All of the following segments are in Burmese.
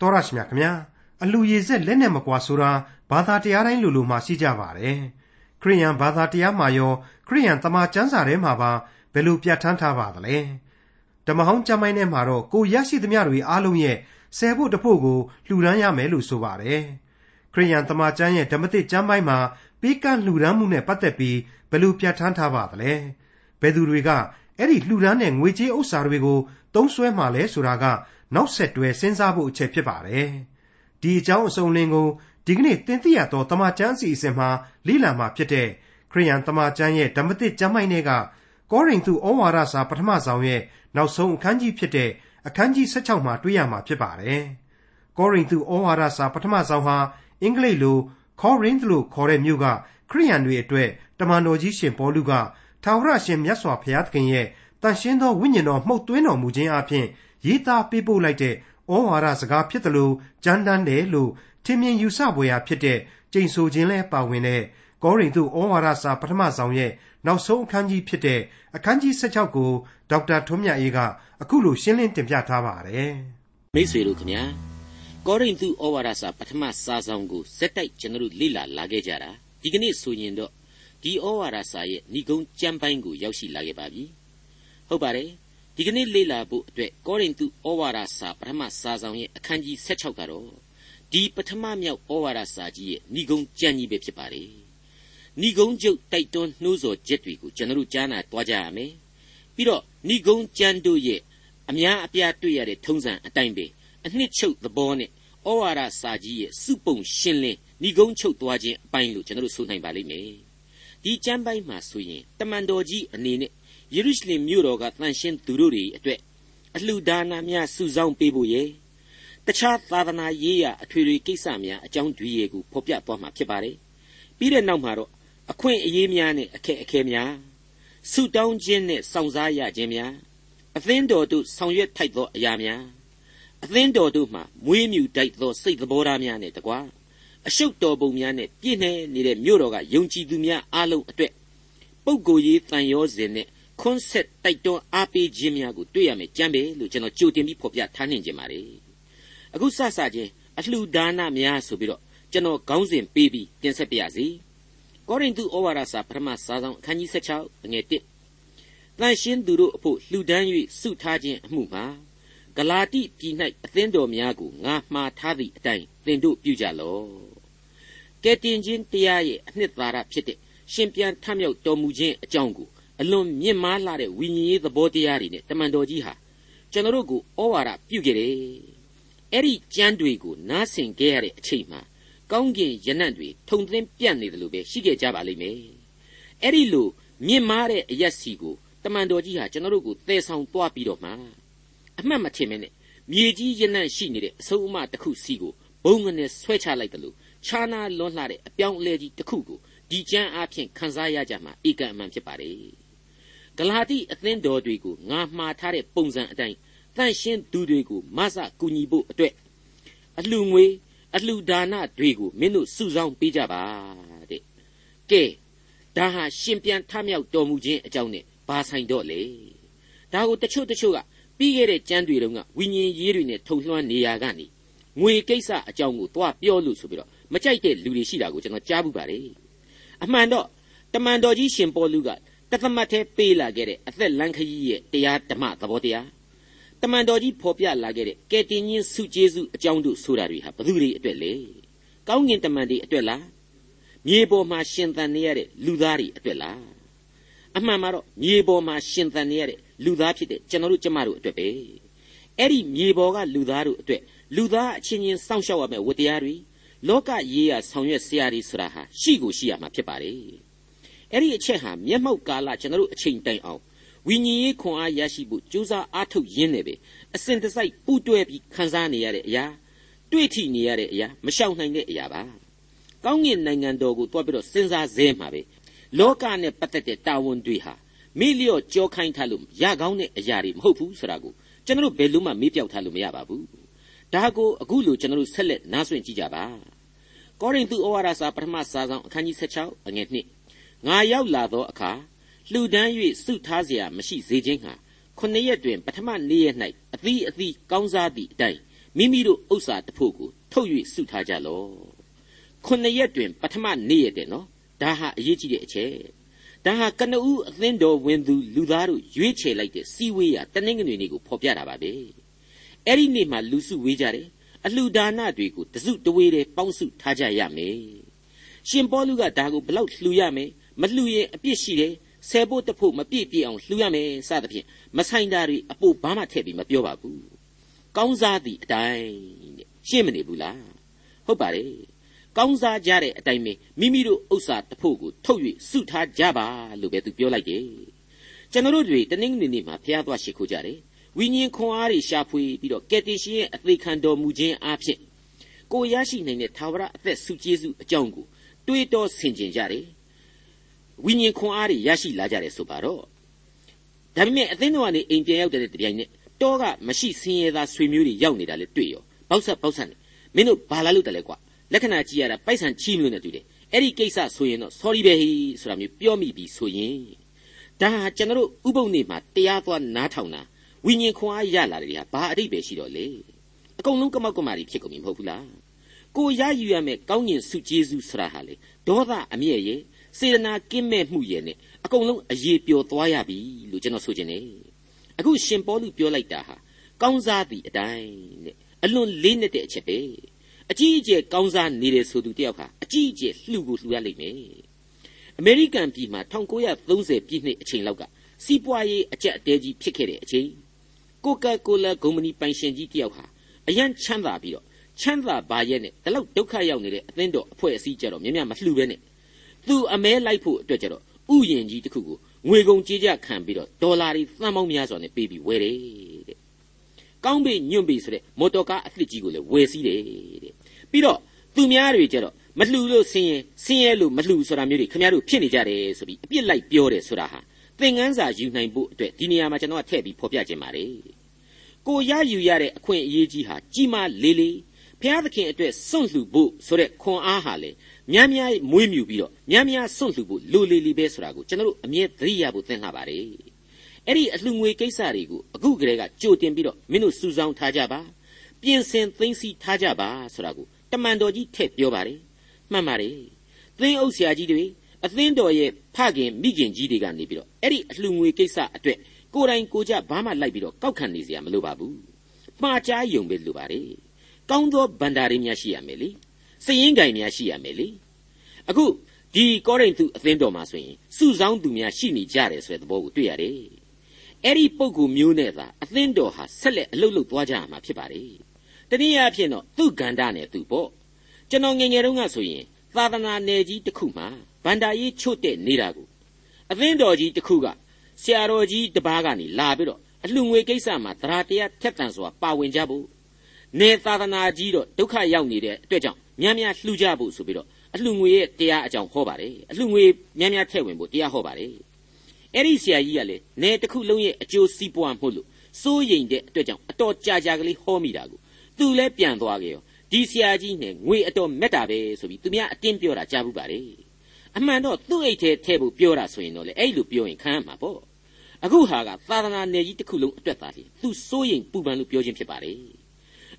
တော်ရရှိမြခင်ဗျာအလူရည်ဆက်လက်နဲ့မကွာဆိုတာဘာသာတရားတိုင်းလူလူမှာရှိကြပါတယ်ခရိယန်ဘာသာတရားမှာရောခရိယန်တမန်ကျမ်းစာထဲမှာပါဘယ်လိုပြဋ္ဌာန်းထားပါသလဲဓမ္မဟောင်းကျမ်းပိုင်းထဲမှာတော့ကိုရရှိသမျှတွေအားလုံးရဲ့ဆယ်ဖို့တဖို့ကိုလှူဒန်းရမယ်လို့ဆိုပါတယ်ခရိယန်တမန်ကျမ်းရဲ့ဓမ္မသစ်ကျမ်းပိုင်းမှာပေးကမ်းလှူဒန်းမှုနဲ့ပတ်သက်ပြီးဘယ်လိုပြဋ္ဌာန်းထားပါသလဲဘယ်သူတွေကအဲ့ဒီလှူဒန်းတဲ့ငွေကြေးဥစ္စာတွေကို သုံးစွဲမှလဲဆိုတာက နောက်ဆက်တွဲစဉ်းစားဖို့အချက်ဖြစ်ပါတယ်ဒီအကြောင်းအစုံလင်ကိုဒီကနေ့တင်ပြရတော့တမန်ကျမ်းအစီအစဉ်မှာလေ့လာမှာဖြစ်တဲ့ခရိယန်တမန်ကျမ်းရဲ့ဓမ္မသစ်ကျမ်းပိုင်းတွေကကောရိန္သုဩဝါဒစာပထမဆောင်ရဲ့နောက်ဆုံးအခန်းကြီးဖြစ်တဲ့အခန်းကြီး16မှာတွေ့ရမှာဖြစ်ပါတယ်။ကောရိန္သုဩဝါဒစာပထမဆောင်ဟာအင်္ဂလိပ်လို Corinth လို့ခေါ်တဲ့မြို့ကခရိယန်တွေအတွက်တမန်တော်ကြီးရှင်ပေါလုကထာဝရရှင်မြတ်စွာဘုရားသခင်ရဲ့ တန်ရှင်းသောဝိညာဉ်တော်မှုတ်သွင်းတော်မူခြင်းအပြင်ရေးသားပေးပို့လိုက်တဲ့ဩဝါဒစကားဖြစ်တယ်လို့ကြမ်းတမ်းတယ်လို့ထင်မြင်ယူဆဖွယ်ရာဖြစ်တဲ့ကျိန်ဆိုခြင်းလဲပါဝင်တဲ့ကောရိန္သုဩဝါဒစာပထမဆောင်ရဲ့နောက်ဆုံးအခန်းကြီးဖြစ်တဲ့အခန်းကြီး16ကိုဒေါက်တာထွန်းမြတ်အေးကအခုလိုရှင်းလင်းတင်ပြထားပါတယ်မိတ်ဆွေတို့ခင်ဗျာကောရိန္သုဩဝါဒစာပထမစာဆောင်ကိုစက်တိုက်ကျွန်တော်လေ့လာလာခဲ့ကြတာဒီကနေ့ဆိုရင်တော့ဒီဩဝါဒစာရဲ့ဏိဂုံးကျမ်းပိုင်းကိုရောက်ရှိလာခဲ့ပါပြီ ဟုတ်ပါတယ်ဒီကနေ့လေ့လာဖို့အတွက်ကောရိန္သုဩဝါဒစာပထမစာဆောင်ရဲ့အခန်းကြီး16ကတော့ဒီပထမမြောက်ဩဝါဒစာကြီးရဲ့ဏိဂုံးကျမ်းကြီးပဲဖြစ်ပါတယ်ဏိဂုံးကျုပ်တိုက်တွန်းနှိုးဆော်ချက်တွေကိုကျွန်တော်တို့ကြားနာသွားကြရမယ်ပြီးတော့ဏိဂုံးကျမ်းတို့ရဲ့အများအပြားတွေ့ရတဲ့ထုံးစံအတိုင်းပဲအနှစ်ချုပ်သဘောနဲ့ဩဝါဒစာကြီးရဲ့စုပုံရှင်းလင်းဏိဂုံးချုပ်သွားခြင်းအပိုင်းလို့ကျွန်တော်တို့ဆိုနိုင်ပါလိမ့်မယ်ဒီကျမ်းပိုင်းမှာဆိုရင်တမန်တော်ကြီးအနေနဲ့ ယေရုရှလင်မြို့တော်ကတန်ရှင်းသူတို့တွေအတွက်အလှူဒါနများစုဆောင်းပေးဖို့ရဲ့တခြားသာသနာရေးရာအထွေထွေကိစ္စများအကြောင်းတွေကိုဖော်ပြသွားမှာဖြစ်ပါတယ်ပြီးတဲ့နောက်မှာတော့အခွင့်အရေးများနဲ့အခက်အခဲများဆုတောင်းခြင်းနဲ့စောင့်စားရခြင်းများအသင်းတော်တို့ဆောင်ရွက်ထိုက်သောအရာများအသင်းတော်တို့မှမွေးမြူတိုက်သောစိတ်သဘောထားများနဲ့တကွာအရှုပ်တော်ပုံများနဲ့ပြည့်နှဲနေတဲ့မြို့တော်ကယုံကြည်သူများအားလုံးအတွက်ပုပ်ကိုယ်ရေးတန်ရောစဉ်နဲ့ ခွန်းဆက်တိုက်တွန်းအားပေးခြင်းများကိုတွေ့ရမယ်ကြမ်းပဲလို့ကျွန်တော်ကြိုတင်ပြီးဖော်ပြထားနှင်ခြင်းပါတယ်အခုစစချင်းအလှူဒါနများဆိုပြီးတော့ကျွန်တော်ခေါင်းစဉ်ပေးပြီးတင်ဆက်ပြရစီကောရိန္သုဩဝါဒစာပထမစာဆောင်အခန်းကြီး16အငယ်1တန်ရှင်းသူတို့အဖို့လှူဒန်း၍စုထားခြင်းအမှုမှာဂလာတိပြည်၌အသင်းတော်များကိုငါမှားထားသည့်အတိုင်းသင်တို့ပြုကြလော့ကဲတင်ခြင်းတရားရဲ့အနှစ်သာရဖြစ်တဲ့ရှင်ပြန်ထမြောက်တော်မူခြင်းအကြောင်းကို အလွန်မြင့်မားလာတဲ့ဝိညာဉ်ရေးသဘောတရားတွေနဲ့တမန်တော်ကြီးဟာကျွန်တော်တို့ကိုဩဝါဒပြုခဲ့တယ်အဲ့ဒီကြမ်းတွေကိုနားဆင်ခဲ့ရတဲ့အချိန်မှာကောင်းကင်ရနံ့တွေထုံသင်းပြန့်နေတယ်လို့ပဲရှိခဲ့ကြပါလိမ့်မယ်အဲ့ဒီလိုမြင့်မားတဲ့အရက်စီကိုတမန်တော်ကြီးဟာကျွန်တော်တို့ကိုသယ်ဆောင်သွားပြီးတော့မှအမှတ်မထင်မဲနဲ့မြေကြီးရနံ့ရှိနေတဲ့အဆုံးအမတစ်ခုစီကိုဘုံငနဲ့ဆွဲချလိုက်တယ်လို့ခြားနာလွန်လှတဲ့အပြောင်းအလဲကြီးတစ်ခုကိုဒီကျမ်းအားဖြင့်ခန်းစားရကြမှာဧကန်အမှန်ဖြစ်ပါတယ် ဂလာတိအသင်းတော်တွေကိုငါမှားထားတဲ့ပုံစံအတိုင်းတန့်ရှင်းသူတွေကိုမဆကူညီဖို့အတွက်အလှငွေအလှဒါနတွေကိုမင်းတို့စုဆောင်းပေးကြပါတဲ့ကဲဒါဟာရှင်ပြန်ထမြောက်တော်မူခြင်းအကြောင်းနဲ့ဘာဆိုင်တော့လေဒါကိုတချို့တချို့ကပြီးခဲ့တဲ့ကျမ်းတွေတုန်းကဝိညာဉ်ရေးတွေနဲ့ထုံလွှမ်းနေရကနေငွေကိစ္စအကြောင်းကိုသွားပြောလို့ဆိုပြီးတော့မကြိုက်တဲ့လူတွေရှိတာကိုကျွန်တော်ကြားဘူးပါတယ်အမှန်တော့တမန်တော်ကြီးရှင်ပေါလုက တသမတ်ထဲပေးလာခဲ့တဲ့အသက်လန်းခရီးရဲ့တရားဓမ္မသဘောတရားတမန်တော်ကြီးဖော်ပြလာခဲ့တဲ့ကယ်တင်ရှင်စုကျေးဇူးအကြောင်းတို့ဆိုတာတွေဟာဘသူတွေအတွက်လဲကောင်းကင်တမန်တွေအတွက်လားမြေပေါ်မှာရှင်သန်နေရတဲ့လူသားတွေအတွက်လားအမှန်မှာတော့မြေပေါ်မှာရှင်သန်နေရတဲ့လူသားဖြစ်တဲ့ကျွန်တော်တို့ကျမတို့အတွက်ပဲအဲ့ဒီမြေပေါ်ကလူသားတို့အတွက်လူသားအချင်းချင်းစောင့်ရှောက်ရမယ့်ဝတရားတွေလောကရေးရာဆောင်ရွက်စရာတွေဆိုတာဟာရှိကိုရှိရမှာဖြစ်ပါတယ် အဲ့ဒီအချက်ဟာမျက်မှောက်ကာလကျွန်တော်တို့အချိန်တိုင်အောင်ဝိညာဉ်ရေးခွန်အားရရှိဖို့ကြိုးစားအားထုတ်ရင်းနေပဲအစဉ်တစိုက်ပူတွဲပြီးခံစားနေရတဲ့အရာတွေ့ထိနေရတဲ့အရာမရှောင်နိုင်တဲ့အရာပါကောင်းကင်နိုင်ငံတော်ကိုတွားပြီးတော့စဉ်းစားစဲမှာပဲလောကနဲ့ပတ်သက်တဲ့တာဝန်တွေဟာမိလျော့ကြောခိုင်းထားလို့ရကောင်းတဲ့အရာတွေမဟုတ်ဘူးဆိုတာကိုကျွန်တော်ဘယ်လို့မှမေ့ပြောက်ထားလို့မရပါဘူးဒါကိုအခုလိုကျွန်တော်ဆက်လက်နားဆွင့်ကြည့်ကြပါကောရိန္သုဩဝါဒစာပထမစာဆောင်အခန်းကြီး16အငယ်1 ငါရောက်လာသောအခါလှူဒန်း၍စုထားเสียမရှိစေခြင်းဟာခုနှစ်ရက်တွင်ပထမနေ့ရက်၌အသီးအသီးကောင်းစားသည့်အတိုင်း မိမိတို့ဥစ္စာတစ်ဖို့ကိုထုတ်၍စုထားကြလော့ခုနှစ်ရက်တွင်ပထမနေ့ရက်တဲ့နော်ဒါဟာအရေးကြီးတဲ့အချက်ဒါဟာကနဦးအသင်းတော်ဝင်သူလူသားတို့ရွေးချယ်လိုက်တဲ့စီဝေးရတနင်္ဂနွေနေ့ကိုဖော်ပြတာပါပဲအဲ့ဒီနေ့မှာလူစုဝေးကြတယ်အလှူဒါနတွေကိုတစုတဝေးတည်းပေါင်းစုထားကြရမယ်ရှင်ပေါလုကဒါကိုဘလောက်လှူရမယ် မလှူရင်အပြစ်ရှိတယ်ဆယ်ဖို့တဖို့မပြည့်ပြည့်အောင်လှူရမယ်စသဖြင့်မဆိုင်တာတွေအပိုဘာမှထည့်ပြီးမပြောပါဘူးကောင်းစားသည့်အတိုင်းတဲ့ရှင်းမနေဘူးလားဟုတ်ပါတယ်ကောင်းစားကြတဲ့အတိုင်းပဲမိမိတို့ဥစ္စာတဖို့ကိုထုတ်၍စုထားကြပါလို့ပဲသူပြောလိုက်တယ်ကျွန်တော်တို့တွေတနင်္ဂနွေနေ့မှာဖျားသွားရှိခိုးကြတယ်ဝိညာဉ်ခွန်အားတွေရှာဖွေပြီးတော့ကယ်တင်ရှင်ရဲ့အသေးခံတော်မူခြင်းအဖြစ်ကိုရရှိနိုင်တဲ့သာဝရအသက်ဆုကျေးဇူးအကြောင်းကိုတွေးတောဆင်ခြင်ကြတယ် ဝိညာဉ်ခွန်အားတွေရရှိလာကြတယ်ဆိုပါတော့ဒါပေမဲ့အသင်းတော်ကနေအိမ်ပြန်ရောက်တဲ့တပြိုင်နက်တောကမရှိဆင်းရဲသားဆွေမျိုးတွေရောက်နေတာလေတွေ့ရောဘောက်ဆက်ဘောက်ဆက်နေမင်းတို့ဘာလာလို့တလဲကွာလက္ခဏာကြည့်ရတာပိုက်ဆံချီးမျိုးနဲ့တူတယ်အဲ့ဒီကိစ္စဆိုရင်တော့ sorry ပဲဟိဆိုတာမျိုးပြောမိပြီဆိုရင်ဒါဟာကျွန်တော်တို့ဥပုပ်နေမှာတရားသွားနားထောင်တာဝိညာဉ်ခွန်အားရလာတယ်ဟာဘာအတိတ်ပဲရှိတော့လေအကုန်လုံးကမောက်ကမာတွေဖြစ်ကုန်ပြီမဟုတ်ဘူးလားကိုရယူရမယ်ကောင်းကျင်စုကျေးဇူးဆရာဟာလေဒေါသအမျက်ရဲ့ စေတနာကင်းမဲ့မှုရဲ့နဲ့အကုန်လုံးအရေးပျော်သွားရပြီလို့ကျွန်တော်ဆိုချင်တယ်အခုရှင်ပေါလုပြောလိုက်တာဟာကောင်းစားသည့်အတိုင်းတဲ့အလွန်လေးနက်တဲ့အချက်ပဲအကြီးအကျယ်ကောင်းစားနေတယ်ဆိုသူတယောက်ဟာအကြီးအကျယ်လှူကိုလှူရလိမ့်မယ်အမေရိကန်ပြည်မှာ1930ပြည့်နှစ်အချိန်လောက်ကစီးပွားရေးအကျက်အတဲကြီးဖြစ်ခဲ့တဲ့အချိန်ကိုကာကိုလာကုမ္ပဏီပိုင်ရှင်ကြီးတယောက်ဟာအရန်ချမ်းသာပြီးတော့ချမ်းသာပါရဲ့နဲ့ဒီလောက်ဒုက္ခရောက်နေတဲ့အသင်းတော်အဖွဲ့အစည်းကြတော့မြင်မြမလှူပဲနဲ့ သူအမဲလိုက်ဖို့အတွက်ကြတော့ဥယျင်ကြီးတစ်ခုကိုငွေကုန်ကြေးကြခံပြီးတော့ဒေါ်လာတွေသန်းပေါင်းများစွာနဲ့ပေးပြီးဝယ်တယ်တဲ့ကောင်းပြီညွန့်ပြီဆိုတဲ့မော်တော်ကားအသစ်ကြီးကိုလည်းဝယ်စီးတယ်တဲ့ပြီးတော့သူများတွေကြတော့မလှူလို့ဆင်းရဲဆင်းရဲလို့မလှူဆိုတာမျိုးတွေခင်ဗျားတို့ဖြစ်နေကြတယ်ဆိုပြီးအပြစ်လိုက်ပြောတယ်ဆိုတာဟာသင်ငန်းစာယူနိုင်ဖို့အတွက်ဒီနေရာမှာကျွန်တော်ကထည့်ပြီးဖော်ပြခြင်းပါတယ်ကိုရယူရတဲ့အခွင့်အရေးကြီးဟာကြီးမားလေးလေး ဘုရားသခင်အတွက်စွန့်လှူဖို့ဆိုတဲ့ခွန်အားဟာလေများများမွေးမြူပြီးတော့များများစွန့်လှူဖို့လိုလေလီပဲဆိုတာကိုကျွန်တော်တို့အမြဲသတိရဖို့သင်လှပါတယ်အဲ့ဒီအလှငွေကိစ္စတွေကိုအခုကလေးကကြိုတင်ပြီးတော့မင်းတို့စုဆောင်းထားကြပါပြင်ဆင်သိမ်းဆည်းထားကြပါဆိုတာကိုတမန်တော်ကြီးထည့်ပြောပါတယ်မှန်ပါတယ်သင်းအုပ်ဆရာကြီးတွေအသင်းတော်ရဲ့ဖခင်မိခင်ကြီးတွေကနေပြီးတော့အဲ့ဒီအလှငွေကိစ္စအတွက်ကိုယ်တိုင်ကိုကြဘာမှလိုက်ပြီးတော့ကောက်ခံနေစရာမလိုပါဘူးမှားကြားယုံပဲလိုပါတယ် ကောင်းသောဗန္ဒာရီများရှိရမယ်လေစည်ရင်ကင်များရှိရမယ်လေအခုဒီကောရိန္သုအသင်းတော်မှာဆိုရင်စုဆောင်းသူများရှိနေကြတယ်ဆိုတဲ့သဘောကိုတွေ့ရတယ်အဲ့ဒီပုံကူမျိုးနဲ့သာအသင်းတော်ဟာဆက်လက်အလုပ်လုပ်သွားကြရမှာဖြစ်ပါတယ်တနည်းအားဖြင့်တော့သူ့ကန္တာနဲ့သူပေါ့ကျွန်တော်ငယ်ငယ်တုန်းကဆိုရင်သာသနာနယ်ကြီးတစ်ခုမှာဗန္ဒာရေးချို့တဲ့နေတာကိုအသင်းတော်ကြီးတစ်ခုကဆရာတော်ကြီးတပားကနေလာပြီးတော့အလှငွေကိစ္စမှာသရာတရားထက်တန်စွာပါဝင်ကြဖို့ နေသာသနာကြီးတော့ဒုက္ခရောက်နေတဲ့အတွက်ကြောင့်များများလှူကြဖို့ဆိုပြီးတော့အလှငွေရဲ့တရားအကြောင်းဟောပါတယ်အလှငွေများများထည့်ဝင်ဖို့တရားဟောပါတယ်အဲ့ဒီဆရာကြီးကလည်းနေတစ်ခုလုံးရဲ့အကျိုးစီးပွားမှုလို့စိုးရိမ်တဲ့အတွက်ကြောင့်အတော်ကြာကြာကလေးဟောမိတာကိုသူလည်းပြန်သွားကြရောဒီဆရာကြီးနဲ့ငွေအတော်မက်တာပဲဆိုပြီးသူများအတင်းပြောတာကြားဘူးပါလေအမှန်တော့သူ့အိတ်ထဲထည့်ဖို့ပြောတာဆိုရင်တော့လေအဲ့လိုပြောရင်ခံရမှာပေါ့အခုဟာကသာသနာနယ်ကြီးတစ်ခုလုံးအတွက်သားလေသူစိုးရင်ပူပန်လို့ပြောခြင်းဖြစ်ပါလေ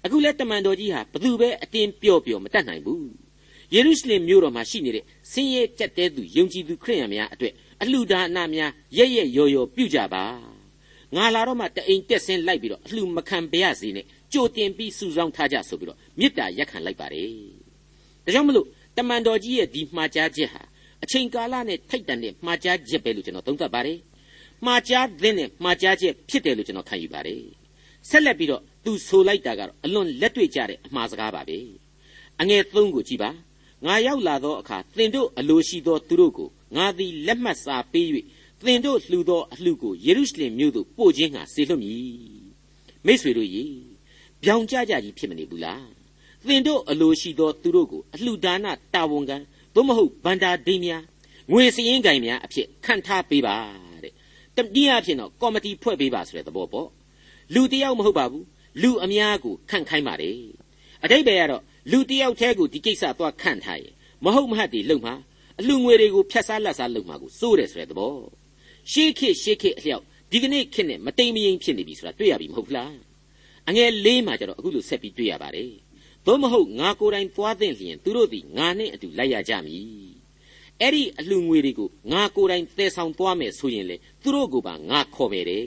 အခုလဲတမန်တော်ကြီးဟာဘသူပဲအတင်းပြော့ပြော့မတတ်နိုင်ဘူးယေရုရှလင်မြို့တော်မှာရှိနေတဲ့ဆင်းရဲကြက်တဲသူယုံကြည်သူခရိယန်များအတွက်အလှူဒါနများရက်ရက်ရော်ရော်ပြုကြပါငါလာတော့မှတအိမ်တက်ဆင်းလိုက်ပြီးတော့အလှူမခံပါရစေနဲ့ကြိုတင်ပြီးစုဆောင်းထားကြဆိုပြီးတော့မေတ္တာရက်ခံလိုက်ပါတယ်ဒါကြောင့်မလို့တမန်တော်ကြီးရဲ့ဒီမှားကြားချက်ဟာအချိန်ကာလနဲ့ထိုက်တန်တဲ့မှားကြားချက်ပဲလို့ကျွန်တော်သုံးသပ်ပါတယ်မှားကြားတဲ့နဲ့မှားကြားချက်ဖြစ်တယ်လို့ကျွန်တော်ခံယူပါတယ်ဆက်လက်ပြီးတော့ သူဆိုလိုက်တာကတော့အလွန်လက်တွေ့ကြတဲ့အမှားစကားပါပဲအငယ်သုံးကိုကြည်ပါငါရောက်လာသောအခါသင်တို့အလိုရှိသောသူတို့ကိုငါသည်လက်မှတ်စာပေး၍သင်တို့လှူသောအလှကိုယေရုရှလင်မြို့သို့ပို့ခြင်းငှာစေလွှတ်မည်မိษွေတို့ရေပြောင်ကြကြကြီးဖြစ်မနေဘူးလားသင်တို့အလိုရှိသောသူတို့ကိုအလှဒါနတာဝန်ခံသို့မဟုတ်ဗန္တာဒိများငွေစည်ရင်ကင်များအဖြစ်ခံထားပေးပါတဲ့တတိယအဖြစ်တော့ကော်မတီဖွဲ့ပေးပါဆိုတဲ့သဘောပေါ့လူတယောက်မဟုတ်ပါဘူး လူအများကိုခန့်ခိုင်းပါတယ်အတိတ်ပဲကတော့လူတယောက်တည်းကိုဒီကိစ္စသွားခန့်ထားရင်မဟုတ်မဟတ်တွေလုံမှာအလှငွေတွေကိုဖြတ်စားလက်စားလုံမှာကိုစိုးတယ်ဆိုတဲ့သဘောရှေးခေတ်ရှေးခေတ်အလျောက်ဒီကနေ့ခေတ်နဲ့မတိမ်မယိမ်ဖြစ်နေပြီဆိုတာတွေ့ရပြီမဟုတ်လားအငယ်လေးမှာကျတော့အခုလိုဆက်ပြီးတွေ့ရပါတယ်သို့မဟုတ်ငါကိုယ်တိုင်သွားသင့်လျင်သူတို့သည်ငါနှင့်အတူလိုက်ရကြမည်အဲ့ဒီအလှငွေတွေကိုငါကိုယ်တိုင်တည်ဆောင်သွားမယ်ဆိုရင်လေသူတို့ကိုပါငါခေါ်မယ်တဲ့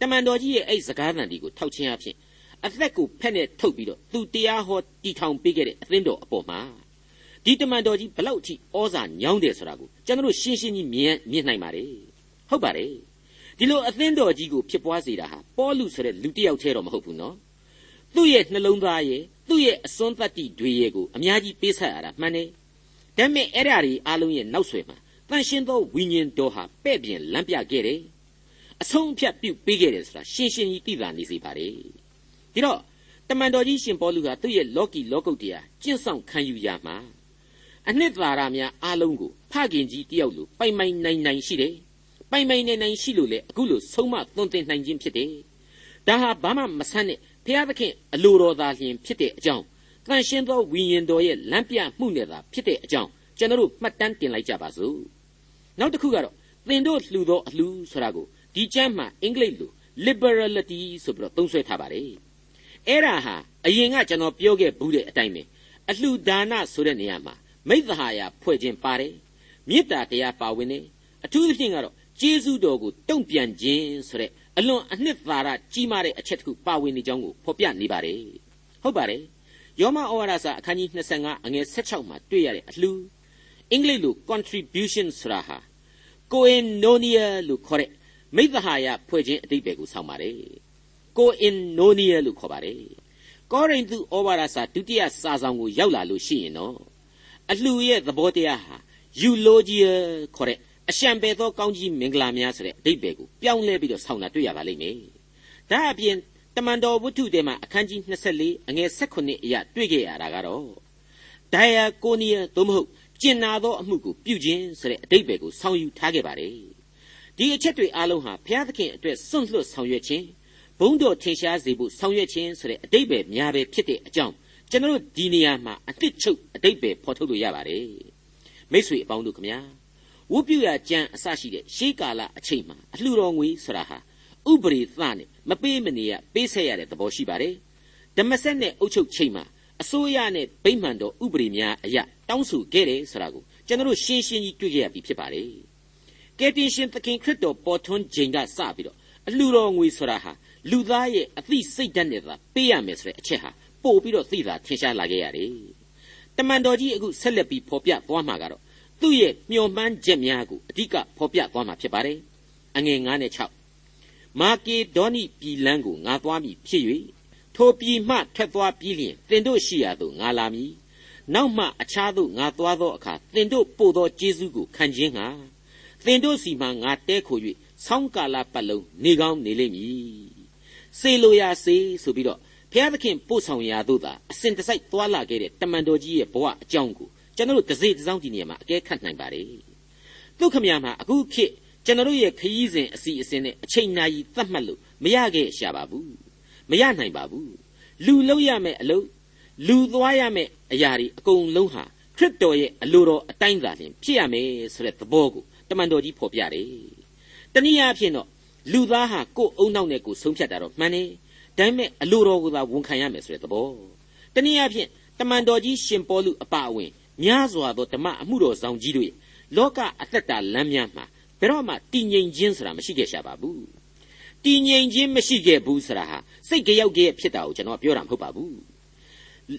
တမန်တော်ကြီးရဲ့အဲ့စကားသံဒီကိုထောက်ချင်းအဖြစ်အသက်ကိုဖက်နဲ့ထုတ်ပြီးတော့သူတရားဟောတီထောင်ပေးခဲ့တဲ့အသင်းတော်အပေါ်မှာဒီတမန်တော်ကြီးဘလောက်အထိဩဇာညောင်းတယ်ဆိုတာကိုကျွန်တော်ရှင်းရှင်းကြီးမြင်မြင်နိုင်ပါတယ်ဟုတ်ပါတယ်ဒီလိုအသင်းတော်ကြီးကိုဖြစ်ပွားစေတာဟာပေါလုဆိုတဲ့လူတစ်ယောက်တည်းတော့မဟုတ်ဘူးနော်သူ့ရဲ့နှလုံးသားရဲ့သူ့ရဲ့အစွန်းတတ္တိတွေရဲ့ကိုအများကြီးပေးဆက်ရတာမှန်တယ်ဒါပေမဲ့အဲ့ဓာတွေအားလုံးရဲ့နောက်ဆွဲမှာတန်ရှင်းသောဝိညာဉ်တော်ဟာပဲ့ပြင်လမ်းပြခဲ့တယ် အဆုံးအဖြတ်ပြုတ်ပေးခဲ့တယ်ဆိုတာရှင်းရှင်းကြီးသိသာနေစေပါတယ်ဒီတော့တမန်တော်ကြီးရှင်ပေါလုဟာသူ့ရဲ့လောကီလောကုတ်တရားကျင့်ဆောင်ခံယူရမှာအနှစ်သာရများအားလုံးကိုဖခင်ကြီးတယောက်လိုပိုင်ပိုင်နိုင်နိုင်ရှိတယ်ပိုင်ပိုင်နိုင်နိုင်ရှိလို့လေအခုလိုဆုံးမသွန်သင်နိုင်ခြင်းဖြစ်တယ်ဒါဟာဘာမှမဆန်းနဲ့ဖျားသခင်အလိုတော်သာလျှင်ဖြစ်တဲ့အကြောင်းတန်ရှင်းသောဝိညာဉ်တော်ရဲ့လမ်းပြမှုနဲ့သာဖြစ်တဲ့အကြောင်းကျွန်တော်တို့မှတ်တမ်းတင်လိုက်ကြပါစို့နောက်တစ်ခုကတော့သင်တို့လှူသောအလှူဆိုတာကို ဒီကျမ်းမှာအင်္ဂလိပ်လို liberality ဆိုပြီးတော့သုံးဆွဲထားပါတယ်အဲ့ဒါဟာအရင်ကကျွန်တော်ပြောခဲ့ဘူးတဲ့အတိုင်းပဲအလှူဒါနဆိုတဲ့နေရာမှာမိသဟာယဖွဲ့ခြင်းပါတယ်မေတ္တာတရားပါဝင်တယ်အထူးသဖြင့်ကတော့ကျေးဇူးတော်ကိုတုံ့ပြန်ခြင်းဆိုတဲ့အလွန်အနှစ်သာရကြီးမားတဲ့အချက်တစ်ခုပါဝင်နေကြောင်းကိုဖော်ပြနေပါတယ်ဟုတ်ပါတယ်ယောမဩဝါဒစာအခန်းကြီး25အငယ်16မှာတွေ့ရတဲ့အလှူအင်္ဂလိပ်လို contribution ဆိုတာဟာ koinonia လို့ခေါ်တဲ့ မိသဟာယဖွဲ့ခြင်းအတိတ်ပဲကိုဆောင်ပါတယ် koinonia လို့ခေါ်ပါတယ်ကောရိန္သုဩဝါဒစာဒုတိယစာဆောင်ကိုရောက်လာလို့ရှိရင်တော့အလှူရဲ့သဘောတရားဟာ eulogia ခေါ်တဲ့အရှံပေသောကောင်းကြီးမင်္ဂလာများဆိုတဲ့အတိတ်ပဲကိုပြောင်းလဲပြီးတော့ဆောင်တာတွေ့ရပါလိမ့်မယ်ဒါအပြင်တမန်တော်ဝတ္ထုထဲမှာအခန်းကြီး24အငယ်18အရာတွေ့ခဲ့ရတာကတော့ဒိုင်ယာကိုနီယာသို့မဟုတ်ကျင်နာသောအမှုကိုပြုခြင်းဆိုတဲ့အတိတ်ပဲကိုဆောင်ယူထားခဲ့ပါတယ် ဒီအချက်တွေအားလုံးဟာဘုရားသခင်အတွက်စွန့်လွတ်ဆောင်ရွက်ခြင်းဘုန်းတော်ထင်ရှားစေဖို့ဆောင်ရွက်ခြင်းဆိုတဲ့အတိတ်ပဲများပဲဖြစ်တဲ့အကြောင်းကျွန်တော်တို့ဒီနေရာမှာအတစ်ချုပ်အတိတ်ပဲဖော်ထုတ်လို့ရပါတယ်မိတ်ဆွေအပေါင်းတို့ခမညာဝုပြုရကြံအစရှိတဲ့ရှေးကာလအချိန်မှာအလှတော်ငွေဆိုတာဟာဥပရိသနဲ့မပေးမနေရပေးဆက်ရတဲ့သဘောရှိပါတယ်ဓမ္မဆက်နဲ့အုပ်ချုပ်ချိန်မှာအစိုးရနဲ့ဗိမှန်တော်ဥပရိများအရာတောင်းဆိုခဲ့တယ်ဆိုတာကိုကျွန်တော်ရှင်းရှင်းကြီးတွေ့ကြရပြီဖြစ်ပါတယ် ကယ်တင်ရှင်သခင်ခရစ်တော်ပေါ်ထွန်းခြင်းကစပြီးတော့အလှတော်ငွေဆိုတာဟာလူသားရဲ့အသိစိတ်ဓာတ်နဲ့သာပေးရမယ်ဆိုတဲ့အချက်ဟာပို့ပြီးတော့သိတာထင်ရှားလာခဲ့ရတယ်တမန်တော်ကြီးအခုဆက်လက်ပြီးဖော်ပြသွားမှာကတော့သူ့ရဲ့မျှော်မှန်းချက်များကိုအဓိကဖော်ပြသွားမှာဖြစ်ပါတယ်အငယ်9နဲ့6မာကေဒေါနိပြည်လန်းကိုငါသွားမည်ဖြစ်၍ထိုပြည်မှထွက်သွားပြီးလျင်သင်တို့ရှိရာသို့ငါလာမည်နောက်မှအခြားသို့ငါသွားသောအခါသင်တို့ပို့သောကျေးဇူးကိုခံခြင်းငှာ သင်တို့စီမှငါတဲခို၍ဆောင်းကာလပတ်လုံးနေကောင်းနေလိမ့်မည်စေလိုရာစေဆိုပြီးတော့ဘုရားသခင်ပို့ဆောင်ရာသို့သာအစဉ်တစိုက်သွားလာခဲ့တဲ့တမန်တော်ကြီးရဲ့ဘဝအကြောင်းကိုကျွန်တော်တို့တစ်စိတစ်စောင်းဒီနေရာမှာအကဲခတ်နိုင်ပါတယ်။သူခမရမှာအခုခေတ်ကျွန်တော်တို့ရဲ့ခရီးစဉ်အစီအစဉ်နဲ့အချိန်နာရီသတ်မှတ်လို့မရခဲ့ရှာပါဘူး။မရနိုင်ပါဘူး။လူလုံးရမယ့်အလုပ်လူသွားရမယ့်အရာတွေအကုန်လုံးဟာခရစ်တော်ရဲ့အလိုတော်အတိုင်းသာလျှင်ဖြစ်ရမယ်ဆိုတဲ့သဘောကို တမန်တော်ကြီးဖော်ပြတယ်။တနည်းအားဖြင့်တော့လူသားဟာကိုယ်အုံနောက်နဲ့ကိုယ်ဆုံးဖြတ်တာတော့မှန်တယ်။ဒါပေမဲ့အလိုတော်ကိုသာဝန်ခံရမယ်ဆိုတဲ့သဘော။တနည်းအားဖြင့်တမန်တော်ကြီးရှင်ပေါလုအပါအဝင်များစွာသောဓမ္မအမှုတော်ဆောင်ကြီးတို့လောကအသက်တာလမ်းများမှာဘယ်တော့မှတည်ငြိမ်ခြင်းဆိုတာမရှိခဲ့ရှာပါဘူးတည်ငြိမ်ခြင်းမရှိခဲ့ဘူးဆိုတာဟာစိတ်ကြောက်ကြရဲ့ဖြစ်တာကိုကျွန်တော်ပြောတာမဟုတ်ပါဘူး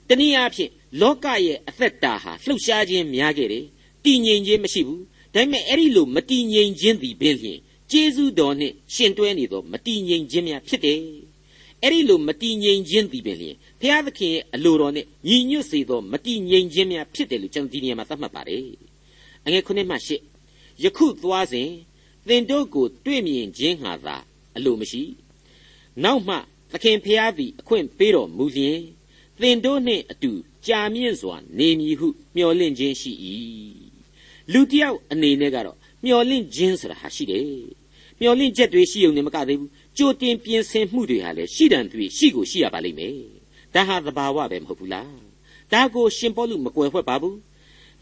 တနည်းအားဖြင့်လောကရဲ့အသက်တာဟာလှုပ်ရှားခြင်းများခဲ့တယ်တည်ငြိမ်ခြင်းမရှိဘူး ဒါပေမဲ့အဲ့ဒီလိုမတည်ငြိမ်ခြင်းသည်ပင်လျှင်ကျေးဇူးတော်နှင့်ရှင်တွဲနေသောမတည်ငြိမ်ခြင်းများဖြစ်တယ်အဲ့ဒီလိုမတည်ငြိမ်ခြင်းသည်ပင်လျှင်ဘုရားသခင်ရဲ့အလိုတော်နဲ့ညီညွတ်စေသောမတည်ငြိမ်ခြင်းများဖြစ်တယ်လို့ကျွန်တော်ဒီနေရာမှာသတ်မှတ်ပါတယ်အငယ်ခုနှစ်မှရှစ်ယခုသွားစဉ်သင်တို့ကိုတွေ့မြင်ခြင်းဟာသာအလိုမရှိနောက်မှသခင်ဖျားသည်အခွင့်ပေးတော်မူလျင်သင်တို့နှင့်အတူကြာမြင့်စွာနေမည်ဟုမျှော်လင့်ခြင်းရှိ၏ လူတယောက်အနေနဲ့ကတော့မျှော်လင့်ခြင်းဆိုတာဟာရှိတယ်မျှော်လင့်ချက်တွေရှိုံနဲ့မကသေးဘူးကြိုတင်ပြင်ဆင်မှုတွေဟာလည်းရှိတန်တွေရှိကိုရှိရပါလိမ့်မယ်ဒါဟာသဘာဝပဲမဟုတ်ဘူးလားဒါကိုရှင်ပေါလုမကွယ်ဖွက်ပါဘူး